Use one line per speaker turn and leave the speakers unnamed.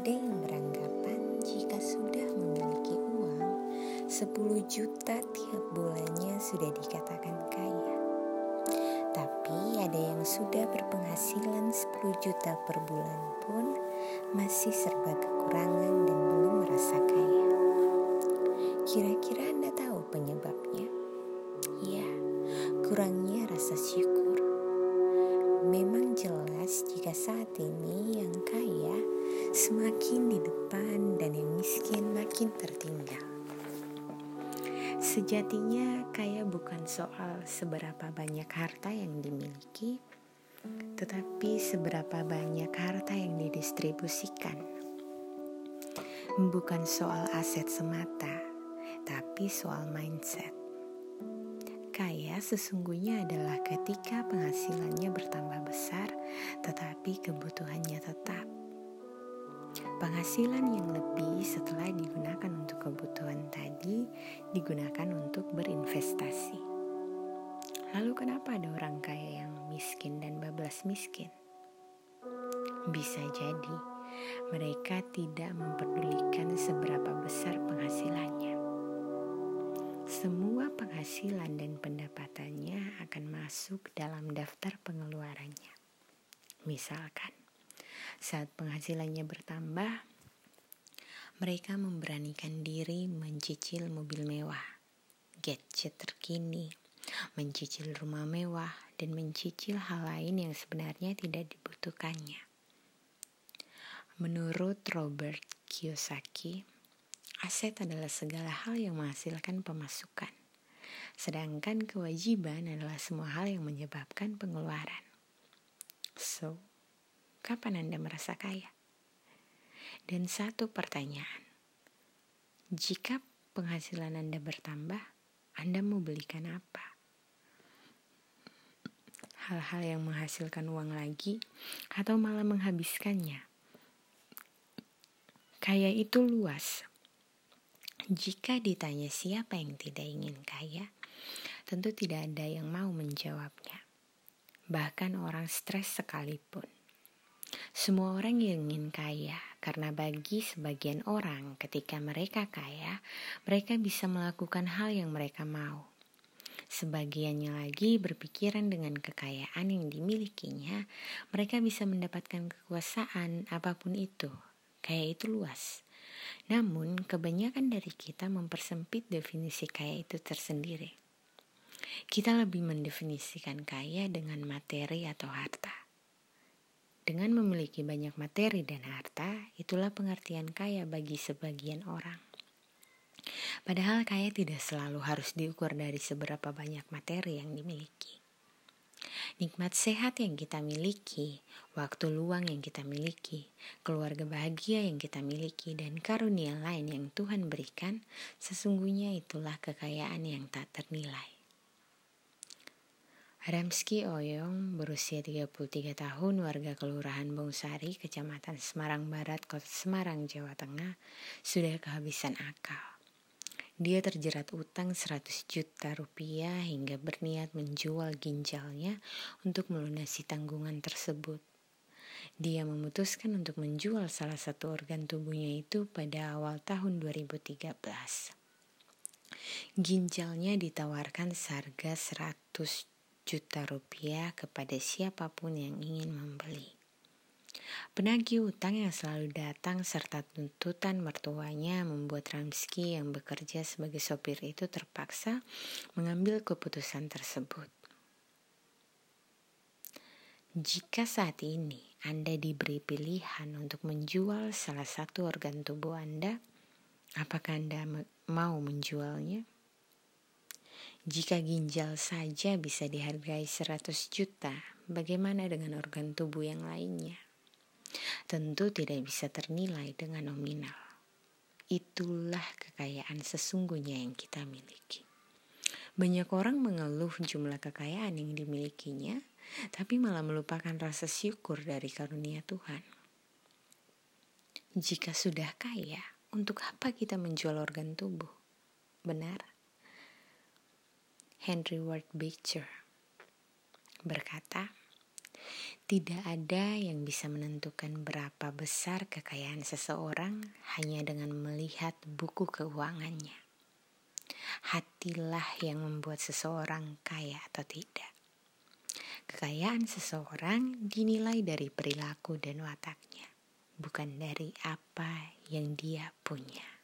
Ada yang beranggapan jika sudah memiliki uang 10 juta tiap bulannya sudah dikatakan kaya. Tapi ada yang sudah berpenghasilan 10 juta per bulan pun masih serba kekurangan dan belum merasa kaya. Kira-kira semakin di depan dan yang miskin makin tertinggal. Sejatinya kaya bukan soal seberapa banyak harta yang dimiliki, tetapi seberapa banyak harta yang didistribusikan. Bukan soal aset semata, tapi soal mindset. Kaya sesungguhnya adalah ketika penghasilannya bertambah besar, tetapi kebutuhannya tetap. Penghasilan yang lebih setelah digunakan untuk kebutuhan tadi digunakan untuk berinvestasi. Lalu kenapa ada orang kaya yang miskin dan bablas miskin? Bisa jadi mereka tidak memperdulikan seberapa besar penghasilannya. Semua penghasilan dan pendapatannya akan masuk dalam daftar pengeluarannya. Misalkan, saat penghasilannya bertambah, mereka memberanikan diri mencicil mobil mewah, gadget terkini, mencicil rumah mewah, dan mencicil hal lain yang sebenarnya tidak dibutuhkannya. Menurut Robert Kiyosaki, aset adalah segala hal yang menghasilkan pemasukan, sedangkan kewajiban adalah semua hal yang menyebabkan pengeluaran. So, Kapan Anda merasa kaya? Dan satu pertanyaan. Jika penghasilan Anda bertambah, Anda mau belikan apa? Hal-hal yang menghasilkan uang lagi atau malah menghabiskannya. Kaya itu luas. Jika ditanya siapa yang tidak ingin kaya, tentu tidak ada yang mau menjawabnya. Bahkan orang stres sekalipun. Semua orang ingin kaya, karena bagi sebagian orang, ketika mereka kaya, mereka bisa melakukan hal yang mereka mau. Sebagiannya lagi berpikiran dengan kekayaan yang dimilikinya, mereka bisa mendapatkan kekuasaan apa pun itu. Kaya itu luas. Namun, kebanyakan dari kita mempersempit definisi kaya itu tersendiri. Kita lebih mendefinisikan kaya dengan materi atau harta. Dengan memiliki banyak materi dan harta, itulah pengertian kaya bagi sebagian orang. Padahal kaya tidak selalu harus diukur dari seberapa banyak materi yang dimiliki. Nikmat sehat yang kita miliki, waktu luang yang kita miliki, keluarga bahagia yang kita miliki, dan karunia lain yang Tuhan berikan, sesungguhnya itulah kekayaan yang tak ternilai. Ramski Oyong berusia 33 tahun warga Kelurahan Bongsari, Kecamatan Semarang Barat, Kota Semarang, Jawa Tengah, sudah kehabisan akal. Dia terjerat utang 100 juta rupiah hingga berniat menjual ginjalnya untuk melunasi tanggungan tersebut. Dia memutuskan untuk menjual salah satu organ tubuhnya itu pada awal tahun 2013. Ginjalnya ditawarkan seharga 100 juta rupiah kepada siapa pun yang ingin membeli. Penagih utang yang selalu datang serta tuntutan mertuanya membuat Ramski yang bekerja sebagai sopir itu terpaksa mengambil keputusan tersebut. Jika saat ini Anda diberi pilihan untuk menjual salah satu organ tubuh Anda, apakah Anda mau menjualnya? Jika ginjal saja bisa dihargai 100 juta, bagaimana dengan organ tubuh yang lainnya? Tentu tidak bisa ternilai dengan nominal. Itulah kekayaan sesungguhnya yang kita miliki. Banyak orang mengeluh jumlah kekayaan yang dimilikinya, tapi malah melupakan rasa syukur dari karunia Tuhan. Jika sudah kaya, untuk apa kita menjual organ tubuh? Benar? Henry Ward Beecher berkata, tidak ada yang bisa menentukan berapa besar kekayaan seseorang hanya dengan melihat buku keuangannya. hatilah yang membuat seseorang kaya atau tidak. Kekayaan seseorang dinilai dari perilaku dan wataknya, bukan dari apa yang dia punya.